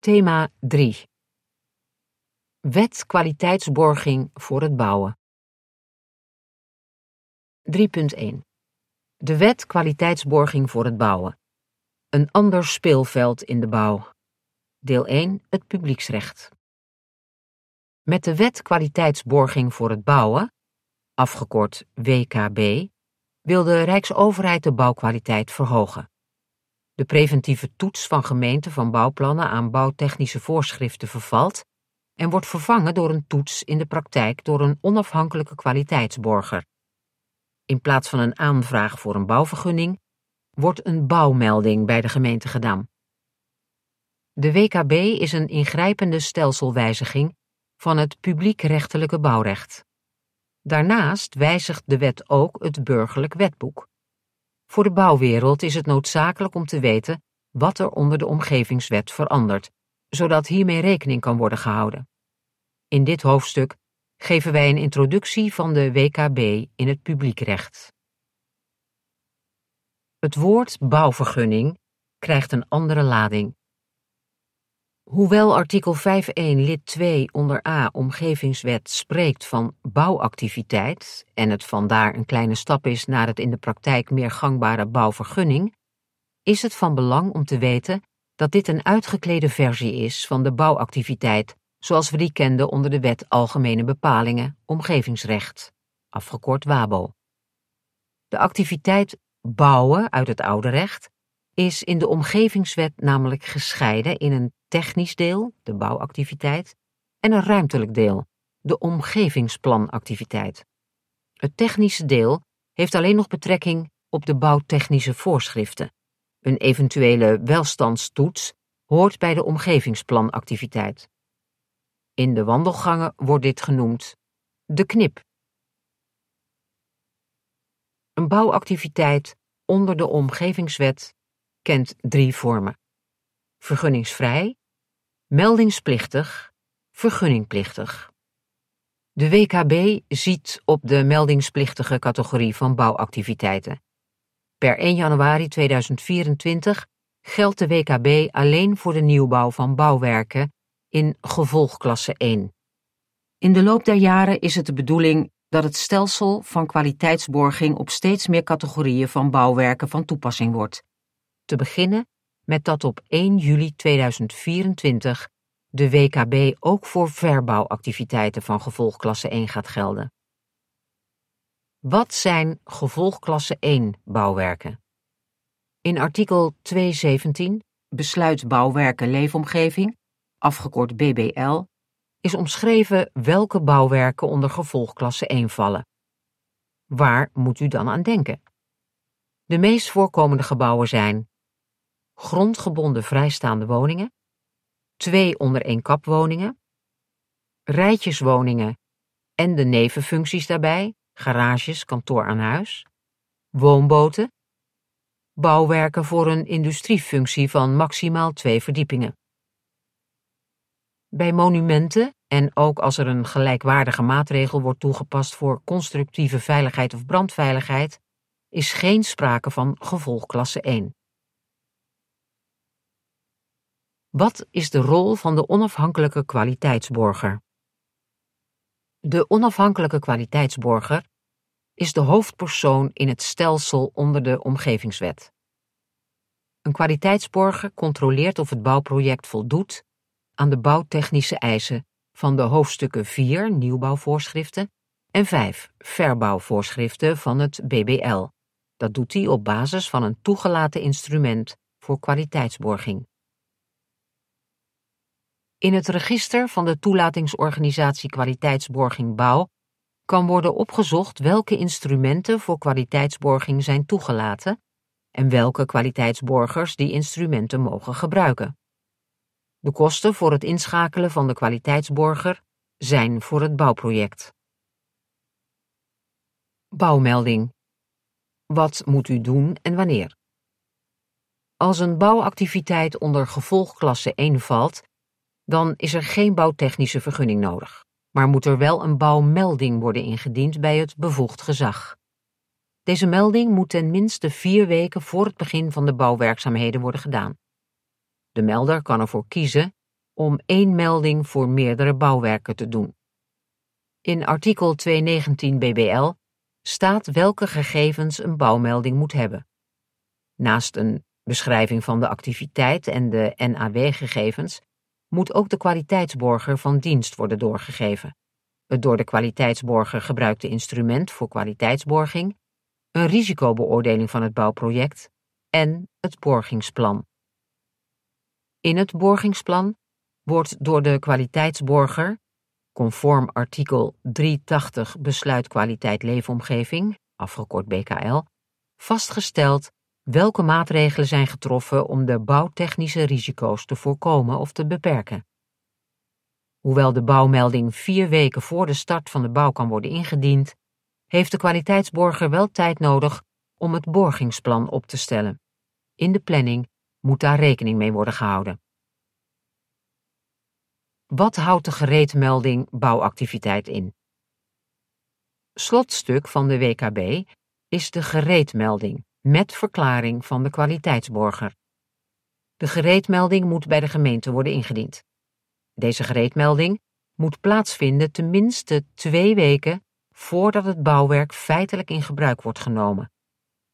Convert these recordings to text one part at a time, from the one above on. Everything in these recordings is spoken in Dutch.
Thema 3 Wet kwaliteitsborging voor het bouwen 3.1 De wet kwaliteitsborging voor het bouwen. Een ander speelveld in de bouw. Deel 1 Het publieksrecht. Met de wet kwaliteitsborging voor het bouwen, afgekort WKB, wil de Rijksoverheid de bouwkwaliteit verhogen. De preventieve toets van gemeenten van bouwplannen aan bouwtechnische voorschriften vervalt en wordt vervangen door een toets in de praktijk door een onafhankelijke kwaliteitsborger. In plaats van een aanvraag voor een bouwvergunning wordt een bouwmelding bij de gemeente gedaan. De WKB is een ingrijpende stelselwijziging van het publiekrechtelijke bouwrecht. Daarnaast wijzigt de wet ook het burgerlijk wetboek. Voor de bouwwereld is het noodzakelijk om te weten wat er onder de omgevingswet verandert, zodat hiermee rekening kan worden gehouden. In dit hoofdstuk geven wij een introductie van de WKB in het publiekrecht. Het woord bouwvergunning krijgt een andere lading. Hoewel artikel 5.1 lid 2 onder A omgevingswet spreekt van bouwactiviteit en het vandaar een kleine stap is naar het in de praktijk meer gangbare bouwvergunning, is het van belang om te weten dat dit een uitgeklede versie is van de bouwactiviteit zoals we die kenden onder de Wet Algemene Bepalingen Omgevingsrecht, afgekort WABO. De activiteit bouwen uit het oude recht is in de omgevingswet namelijk gescheiden in een technisch deel, de bouwactiviteit, en een ruimtelijk deel, de omgevingsplanactiviteit. Het technische deel heeft alleen nog betrekking op de bouwtechnische voorschriften. Een eventuele welstandstoets hoort bij de omgevingsplanactiviteit. In de wandelgangen wordt dit genoemd de knip. Een bouwactiviteit onder de omgevingswet kent drie vormen: vergunningsvrij, meldingsplichtig, vergunningplichtig. De WKB ziet op de meldingsplichtige categorie van bouwactiviteiten. Per 1 januari 2024 geldt de WKB alleen voor de nieuwbouw van bouwwerken in gevolgklasse 1. In de loop der jaren is het de bedoeling dat het stelsel van kwaliteitsborging op steeds meer categorieën van bouwwerken van toepassing wordt. Te beginnen met dat op 1 juli 2024 de WKB ook voor verbouwactiviteiten van gevolgklasse 1 gaat gelden. Wat zijn gevolgklasse 1 bouwwerken? In artikel 217 Besluit bouwwerken leefomgeving afgekort BBL, is omschreven welke bouwwerken onder gevolgklasse 1 vallen. Waar moet u dan aan denken? De meest voorkomende gebouwen zijn grondgebonden vrijstaande woningen, twee onder één kap woningen, rijtjeswoningen en de nevenfuncties daarbij, garages, kantoor aan huis, woonboten, bouwwerken voor een industriefunctie van maximaal twee verdiepingen. Bij monumenten en ook als er een gelijkwaardige maatregel wordt toegepast voor constructieve veiligheid of brandveiligheid, is geen sprake van gevolgklasse 1. Wat is de rol van de onafhankelijke kwaliteitsborger? De onafhankelijke kwaliteitsborger is de hoofdpersoon in het stelsel onder de omgevingswet. Een kwaliteitsborger controleert of het bouwproject voldoet aan de bouwtechnische eisen van de hoofdstukken 4 nieuwbouwvoorschriften en 5 verbouwvoorschriften van het BBL. Dat doet hij op basis van een toegelaten instrument voor kwaliteitsborging. In het register van de toelatingsorganisatie Kwaliteitsborging Bouw kan worden opgezocht welke instrumenten voor kwaliteitsborging zijn toegelaten en welke kwaliteitsborgers die instrumenten mogen gebruiken. De kosten voor het inschakelen van de kwaliteitsborger zijn voor het bouwproject. Bouwmelding. Wat moet u doen en wanneer? Als een bouwactiviteit onder gevolgklasse 1 valt, dan is er geen bouwtechnische vergunning nodig, maar moet er wel een bouwmelding worden ingediend bij het bevoegd gezag. Deze melding moet ten minste vier weken voor het begin van de bouwwerkzaamheden worden gedaan. De melder kan ervoor kiezen om één melding voor meerdere bouwwerken te doen. In artikel 219 BBL staat welke gegevens een bouwmelding moet hebben. Naast een beschrijving van de activiteit en de NAW-gegevens moet ook de kwaliteitsborger van dienst worden doorgegeven. Het door de kwaliteitsborger gebruikte instrument voor kwaliteitsborging, een risicobeoordeling van het bouwproject en het borgingsplan. In het borgingsplan wordt door de kwaliteitsborger, conform artikel 380 Besluit Kwaliteit Leefomgeving, afgekort BKL, vastgesteld welke maatregelen zijn getroffen om de bouwtechnische risico's te voorkomen of te beperken. Hoewel de bouwmelding vier weken voor de start van de bouw kan worden ingediend, heeft de kwaliteitsborger wel tijd nodig om het borgingsplan op te stellen. In de planning moet daar rekening mee worden gehouden. Wat houdt de gereedmelding bouwactiviteit in? Slotstuk van de WKB is de gereedmelding met verklaring van de kwaliteitsborger. De gereedmelding moet bij de gemeente worden ingediend. Deze gereedmelding moet plaatsvinden tenminste twee weken voordat het bouwwerk feitelijk in gebruik wordt genomen.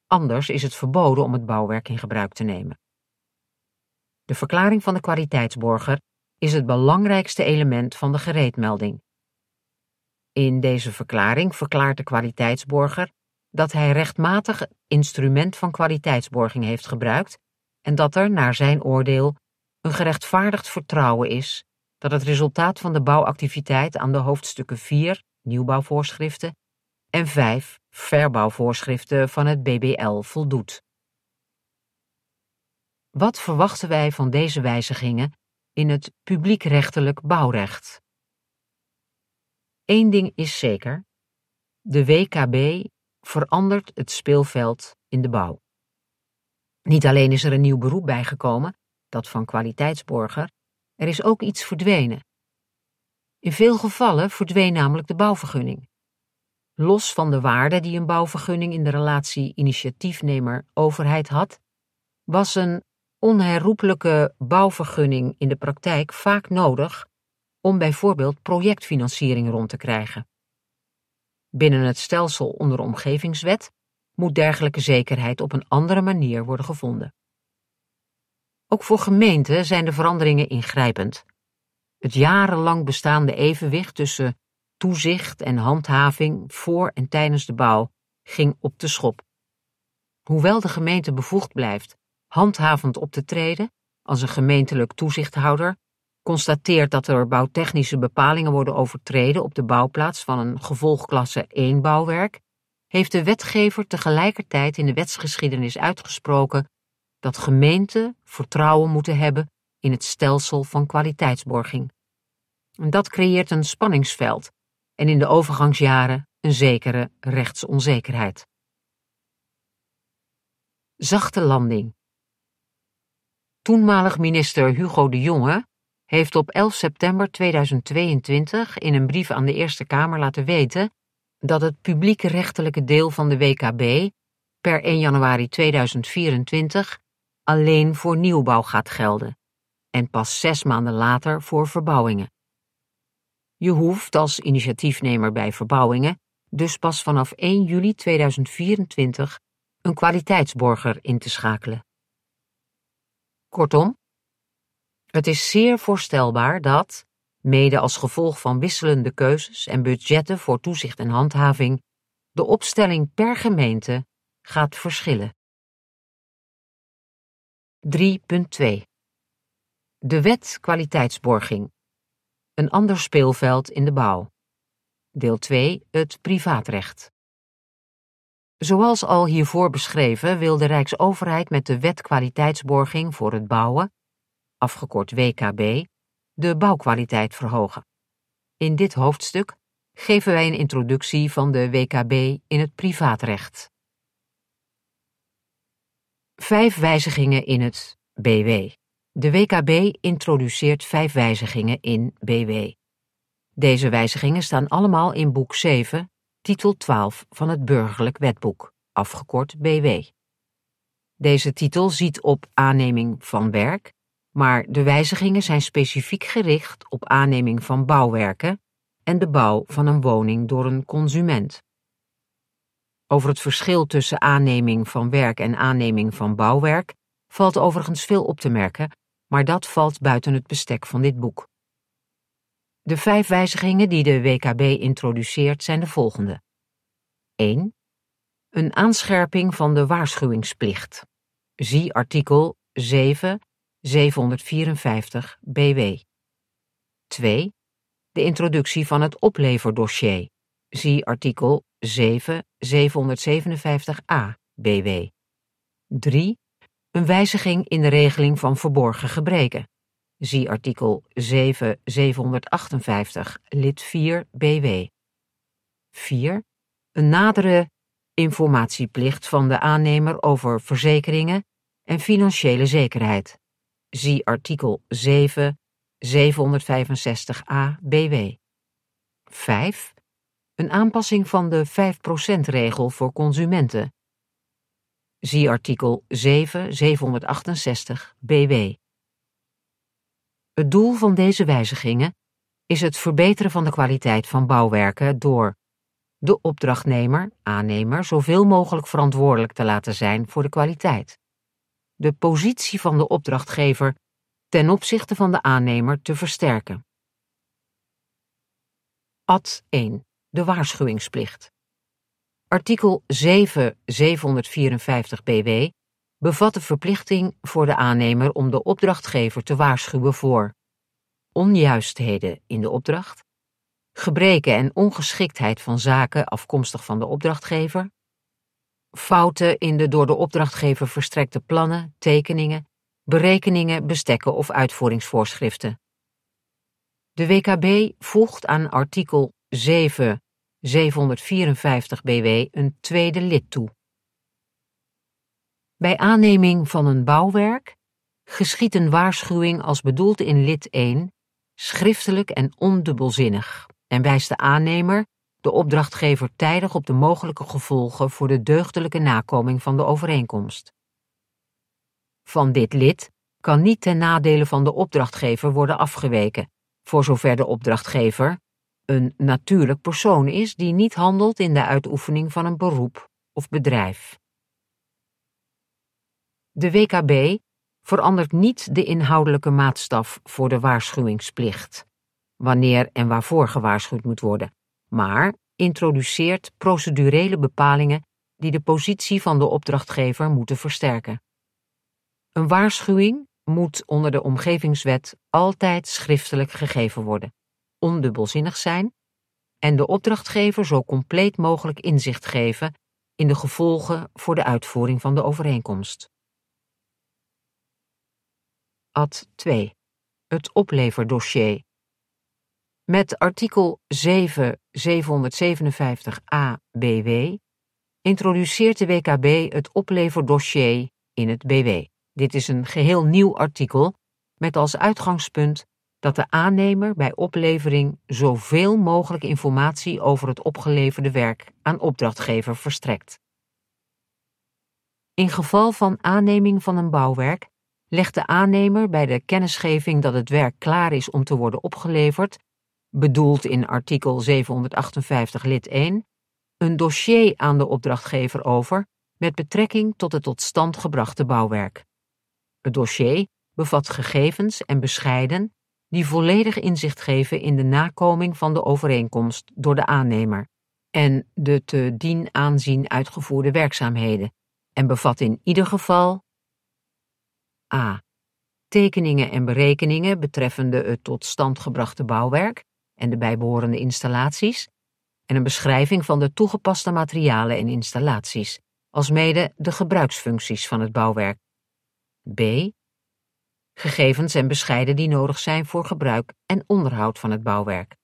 Anders is het verboden om het bouwwerk in gebruik te nemen. De verklaring van de kwaliteitsborger is het belangrijkste element van de gereedmelding. In deze verklaring verklaart de kwaliteitsborger dat hij rechtmatig instrument van kwaliteitsborging heeft gebruikt en dat er, naar zijn oordeel, een gerechtvaardigd vertrouwen is dat het resultaat van de bouwactiviteit aan de hoofdstukken 4, nieuwbouwvoorschriften, en 5, verbouwvoorschriften van het BBL voldoet. Wat verwachten wij van deze wijzigingen in het publiekrechtelijk bouwrecht? Eén ding is zeker: de WKB verandert het speelveld in de bouw. Niet alleen is er een nieuw beroep bijgekomen, dat van kwaliteitsborger, er is ook iets verdwenen. In veel gevallen verdween namelijk de bouwvergunning. Los van de waarde die een bouwvergunning in de relatie initiatiefnemer-overheid had, was een onherroepelijke bouwvergunning in de praktijk vaak nodig om bijvoorbeeld projectfinanciering rond te krijgen. Binnen het stelsel onder de omgevingswet moet dergelijke zekerheid op een andere manier worden gevonden. Ook voor gemeenten zijn de veranderingen ingrijpend. Het jarenlang bestaande evenwicht tussen toezicht en handhaving voor en tijdens de bouw ging op de schop. Hoewel de gemeente bevoegd blijft handhavend op te treden als een gemeentelijk toezichthouder, constateert dat er bouwtechnische bepalingen worden overtreden op de bouwplaats van een gevolgklasse 1 bouwwerk, heeft de wetgever tegelijkertijd in de wetsgeschiedenis uitgesproken dat gemeenten vertrouwen moeten hebben in het stelsel van kwaliteitsborging. Dat creëert een spanningsveld en in de overgangsjaren een zekere rechtsonzekerheid. Zachte landing. Toenmalig minister Hugo de Jonge heeft op 11 september 2022 in een brief aan de Eerste Kamer laten weten dat het publieke rechtelijke deel van de WKB per 1 januari 2024 alleen voor nieuwbouw gaat gelden en pas zes maanden later voor verbouwingen. Je hoeft als initiatiefnemer bij verbouwingen dus pas vanaf 1 juli 2024 een kwaliteitsborger in te schakelen. Kortom, het is zeer voorstelbaar dat, mede als gevolg van wisselende keuzes en budgetten voor toezicht en handhaving, de opstelling per gemeente gaat verschillen. 3.2 De wet kwaliteitsborging. Een ander speelveld in de bouw. Deel 2 Het privaatrecht. Zoals al hiervoor beschreven wil de Rijksoverheid met de wet kwaliteitsborging voor het bouwen, afgekort WKB, de bouwkwaliteit verhogen. In dit hoofdstuk geven wij een introductie van de WKB in het privaatrecht. Vijf wijzigingen in het BW. De WKB introduceert vijf wijzigingen in BW. Deze wijzigingen staan allemaal in boek 7, titel 12 van het Burgerlijk Wetboek, afgekort BW. Deze titel ziet op aanneming van werk, maar de wijzigingen zijn specifiek gericht op aanneming van bouwwerken en de bouw van een woning door een consument. Over het verschil tussen aanneming van werk en aanneming van bouwwerk valt overigens veel op te merken, maar dat valt buiten het bestek van dit boek. De vijf wijzigingen die de WKB introduceert zijn de volgende. 1. Een aanscherping van de waarschuwingsplicht. Zie artikel 7 754 BW. 2. De introductie van het opleverdossier. Zie artikel 7 757a BW. 3. Een wijziging in de regeling van verborgen gebreken. Zie artikel 7 758 lid 4 BW. 4. Een nadere informatieplicht van de aannemer over verzekeringen en financiële zekerheid. Zie artikel 7 765a BW. 5. Een aanpassing van de 5%-regel voor consumenten. Zie artikel 7 768 BW. Het doel van deze wijzigingen is het verbeteren van de kwaliteit van bouwwerken door de opdrachtnemer, aannemer, zoveel mogelijk verantwoordelijk te laten zijn voor de kwaliteit. De positie van de opdrachtgever ten opzichte van de aannemer te versterken. Ad 1. De waarschuwingsplicht. Artikel 7 754 BW bevat de verplichting voor de aannemer om de opdrachtgever te waarschuwen voor onjuistheden in de opdracht, gebreken en ongeschiktheid van zaken afkomstig van de opdrachtgever, fouten in de door de opdrachtgever verstrekte plannen, tekeningen, berekeningen, bestekken of uitvoeringsvoorschriften. De WKB voegt aan artikel 7 754 BW een tweede lid toe. Bij aanneming van een bouwwerk geschiet een waarschuwing als bedoeld in lid 1 schriftelijk en ondubbelzinnig en wijst de aannemer, de opdrachtgever tijdig op de mogelijke gevolgen voor de deugdelijke nakoming van de overeenkomst. Van dit lid kan niet ten nadele van de opdrachtgever worden afgeweken, voor zover de opdrachtgever een natuurlijk persoon is die niet handelt in de uitoefening van een beroep of bedrijf. De WKB verandert niet de inhoudelijke maatstaf voor de waarschuwingsplicht, wanneer en waarvoor gewaarschuwd moet worden, maar introduceert procedurele bepalingen die de positie van de opdrachtgever moeten versterken. Een waarschuwing moet onder de omgevingswet altijd schriftelijk gegeven worden, ondubbelzinnig zijn en de opdrachtgever zo compleet mogelijk inzicht geven in de gevolgen voor de uitvoering van de overeenkomst. Ad 2. Het opleverdossier. Met artikel 7 757a BW introduceert de WKB het opleverdossier in het BW. Dit is een geheel nieuw artikel met als uitgangspunt dat de aannemer bij oplevering zoveel mogelijk informatie over het opgeleverde werk aan opdrachtgever verstrekt. In geval van aanneming van een bouwwerk legt de aannemer bij de kennisgeving dat het werk klaar is om te worden opgeleverd, bedoeld in artikel 758 lid 1, een dossier aan de opdrachtgever over met betrekking tot het tot stand gebrachte bouwwerk. Het dossier bevat gegevens en bescheiden die volledig inzicht geven in de nakoming van de overeenkomst door de aannemer en de te dien aanzien uitgevoerde werkzaamheden en bevat in ieder geval a. Tekeningen en berekeningen betreffende het tot stand gebrachte bouwwerk en de bijbehorende installaties en een beschrijving van de toegepaste materialen en installaties, alsmede de gebruiksfuncties van het bouwwerk. B. Gegevens en bescheiden die nodig zijn voor gebruik en onderhoud van het bouwwerk.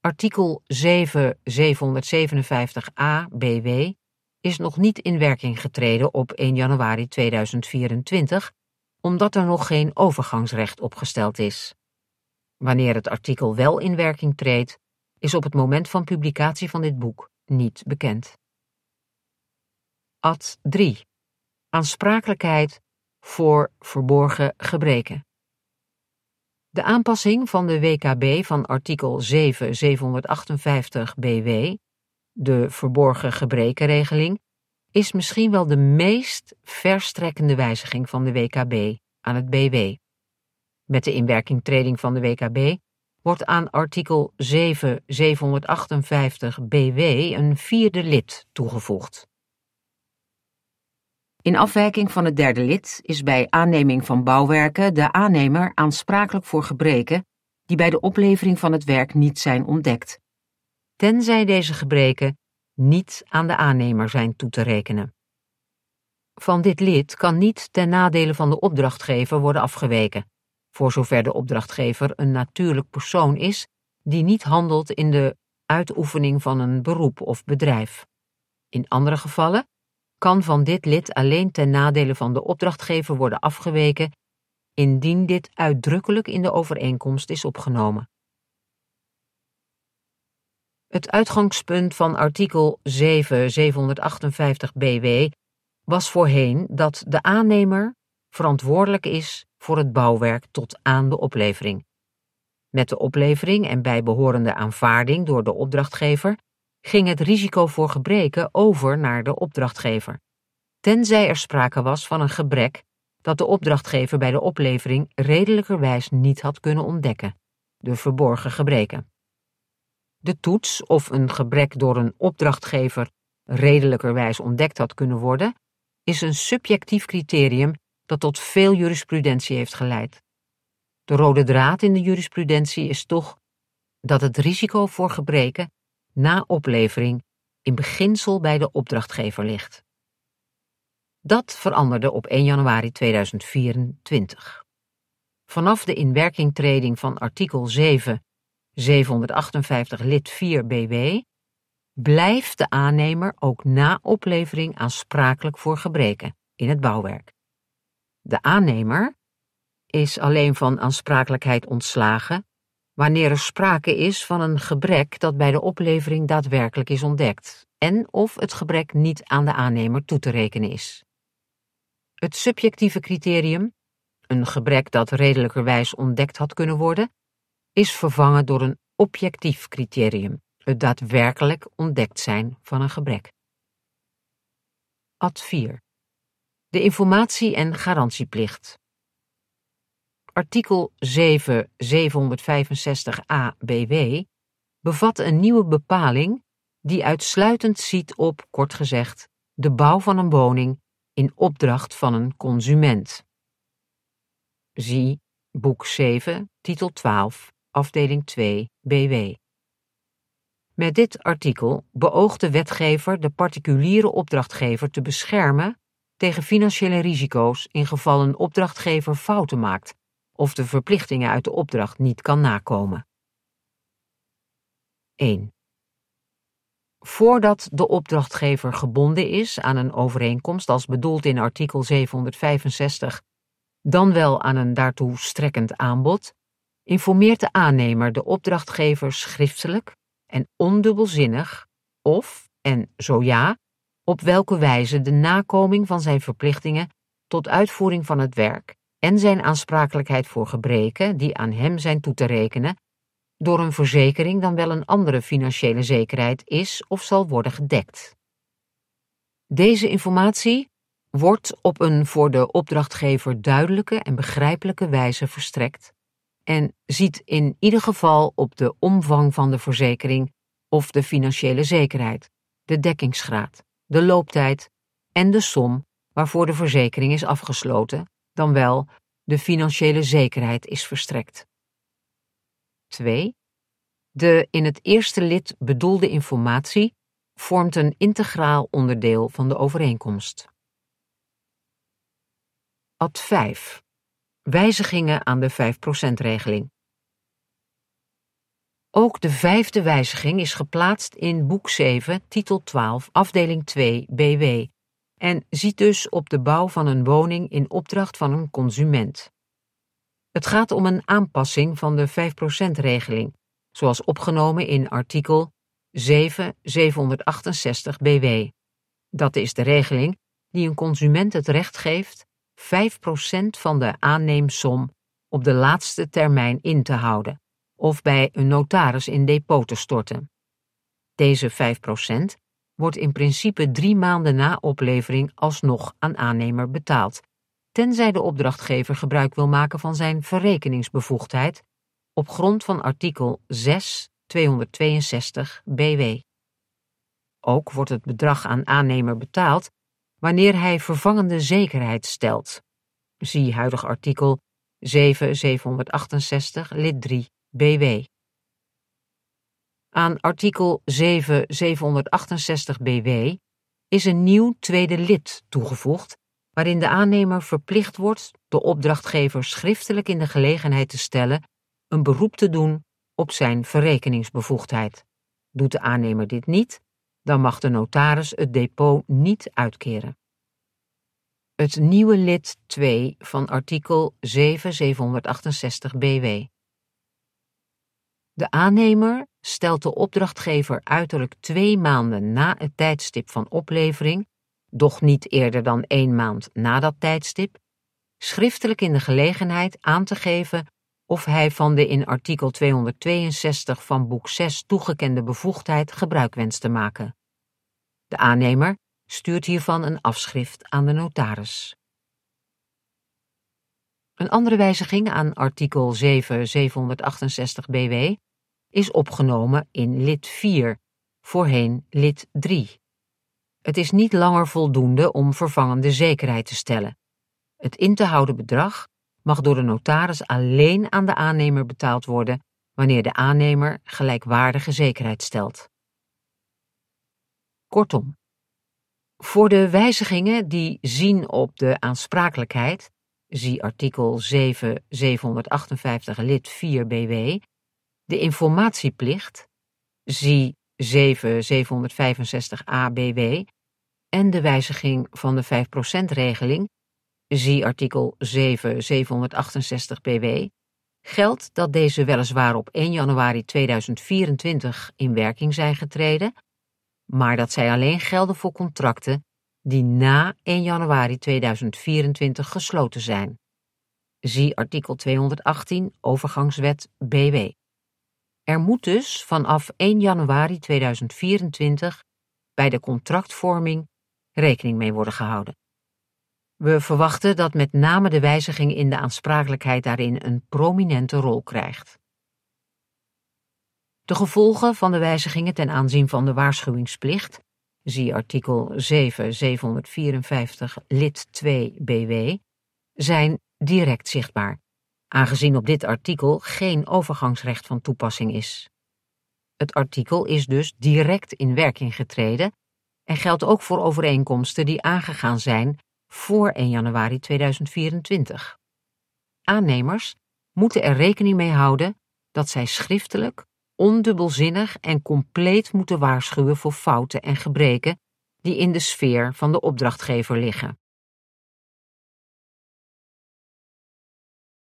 Artikel 7 757a BW is nog niet in werking getreden op 1 januari 2024, omdat er nog geen overgangsrecht opgesteld is. Wanneer het artikel wel in werking treedt, is op het moment van publicatie van dit boek niet bekend. Ad 3. Aansprakelijkheid voor verborgen gebreken. De aanpassing van de WKB van artikel 7758 BW, de verborgen gebrekenregeling, is misschien wel de meest verstrekkende wijziging van de WKB aan het BW. Met de inwerkingtreding van de WKB wordt aan artikel 7758 BW een vierde lid toegevoegd. In afwijking van het derde lid is bij aanneming van bouwwerken de aannemer aansprakelijk voor gebreken die bij de oplevering van het werk niet zijn ontdekt, tenzij deze gebreken niet aan de aannemer zijn toe te rekenen. Van dit lid kan niet ten nadele van de opdrachtgever worden afgeweken, voor zover de opdrachtgever een natuurlijk persoon is die niet handelt in de uitoefening van een beroep of bedrijf. In andere gevallen kan van dit lid alleen ten nadele van de opdrachtgever worden afgeweken indien dit uitdrukkelijk in de overeenkomst is opgenomen. Het uitgangspunt van artikel 7758 BW was voorheen dat de aannemer verantwoordelijk is voor het bouwwerk tot aan de oplevering. Met de oplevering en bijbehorende aanvaarding door de opdrachtgever ging het risico voor gebreken over naar de opdrachtgever, tenzij er sprake was van een gebrek dat de opdrachtgever bij de oplevering redelijkerwijs niet had kunnen ontdekken, de verborgen gebreken. De toets of een gebrek door een opdrachtgever redelijkerwijs ontdekt had kunnen worden, is een subjectief criterium dat tot veel jurisprudentie heeft geleid. De rode draad in de jurisprudentie is toch dat het risico voor gebreken na oplevering in beginsel bij de opdrachtgever ligt. Dat veranderde op 1 januari 2024. Vanaf de inwerkingtreding van artikel 7 758 lid 4 BW blijft de aannemer ook na oplevering aansprakelijk voor gebreken in het bouwwerk. De aannemer is alleen van aansprakelijkheid ontslagen wanneer er sprake is van een gebrek dat bij de oplevering daadwerkelijk is ontdekt en of het gebrek niet aan de aannemer toe te rekenen is. Het subjectieve criterium, een gebrek dat redelijkerwijs ontdekt had kunnen worden, is vervangen door een objectief criterium, het daadwerkelijk ontdekt zijn van een gebrek. Ad 4. De informatie- en garantieplicht. Artikel 7 765a BW bevat een nieuwe bepaling die uitsluitend ziet op, kort gezegd, de bouw van een woning in opdracht van een consument. Zie boek 7, titel 12, afdeling 2, BW. Met dit artikel beoogt de wetgever de particuliere opdrachtgever te beschermen tegen financiële risico's in geval een opdrachtgever fouten maakt of de verplichtingen uit de opdracht niet kan nakomen. 1. Voordat de opdrachtgever gebonden is aan een overeenkomst als bedoeld in artikel 765, dan wel aan een daartoe strekkend aanbod, informeert de aannemer de opdrachtgever schriftelijk en ondubbelzinnig of, en zo ja, op welke wijze de nakoming van zijn verplichtingen tot uitvoering van het werk en zijn aansprakelijkheid voor gebreken die aan hem zijn toe te rekenen, door een verzekering dan wel een andere financiële zekerheid is of zal worden gedekt. Deze informatie wordt op een voor de opdrachtgever duidelijke en begrijpelijke wijze verstrekt en ziet in ieder geval op de omvang van de verzekering of de financiële zekerheid, de dekkingsgraad, de looptijd en de som waarvoor de verzekering is afgesloten, dan wel de financiële zekerheid is verstrekt. 2. De in het eerste lid bedoelde informatie vormt een integraal onderdeel van de overeenkomst. Ad 5. Wijzigingen aan de 5%-regeling. Ook de vijfde wijziging is geplaatst in boek 7, titel 12, afdeling 2, BW en ziet dus op de bouw van een woning in opdracht van een consument. Het gaat om een aanpassing van de 5%-regeling, zoals opgenomen in artikel 7768 BW. Dat is de regeling die een consument het recht geeft van de aanneemsom op de laatste termijn in te houden of bij een notaris in depot te storten. Deze 5% wordt in principe drie maanden na oplevering alsnog aan aannemer betaald, tenzij de opdrachtgever gebruik wil maken van zijn verrekeningsbevoegdheid op grond van artikel 6 262 BW. Ook wordt het bedrag aan aannemer betaald wanneer hij vervangende zekerheid stelt. Zie huidig artikel 7768 lid 3 BW. Aan artikel 7768 BW is een nieuw tweede lid toegevoegd, waarin de aannemer verplicht wordt de opdrachtgever schriftelijk in de gelegenheid te stellen een beroep te doen op zijn verrekeningsbevoegdheid. Doet de aannemer dit niet, dan mag de notaris het depot niet uitkeren. Het nieuwe lid 2 van artikel 7768 BW. De aannemer stelt de opdrachtgever uiterlijk twee maanden na het tijdstip van oplevering, doch niet eerder dan één maand na dat tijdstip, schriftelijk in de gelegenheid aan te geven of hij van de in artikel 262 van boek 6 toegekende bevoegdheid gebruik wenst te maken. De aannemer stuurt hiervan een afschrift aan de notaris. Een andere wijziging aan artikel 7768 BW is opgenomen in lid 4, voorheen lid 3. Het is niet langer voldoende om vervangende zekerheid te stellen. Het in te houden bedrag mag door de notaris alleen aan de aannemer betaald worden wanneer de aannemer gelijkwaardige zekerheid stelt. Kortom, voor de wijzigingen die zien op de aansprakelijkheid, zie artikel 7 758 lid 4 BW, de informatieplicht, zie 7 765 ABW en de wijziging van de 5%-regeling, zie artikel 7 768 BW, geldt dat deze weliswaar op 1 januari 2024 in werking zijn getreden, maar dat zij alleen gelden voor contracten die na 1 januari 2024 gesloten zijn. Zie artikel 218 Overgangswet BW. Er moet dus vanaf 1 januari 2024 bij de contractvorming rekening mee worden gehouden. We verwachten dat met name de wijziging in de aansprakelijkheid daarin een prominente rol krijgt. De gevolgen van de wijzigingen ten aanzien van de waarschuwingsplicht, zie artikel 7 754 lid 2 BW, zijn direct zichtbaar, aangezien op dit artikel geen overgangsrecht van toepassing is. Het artikel is dus direct in werking getreden en geldt ook voor overeenkomsten die aangegaan zijn voor 1 januari 2024. Aannemers moeten er rekening mee houden dat zij schriftelijk, ondubbelzinnig en compleet moeten waarschuwen voor fouten en gebreken die in de sfeer van de opdrachtgever liggen.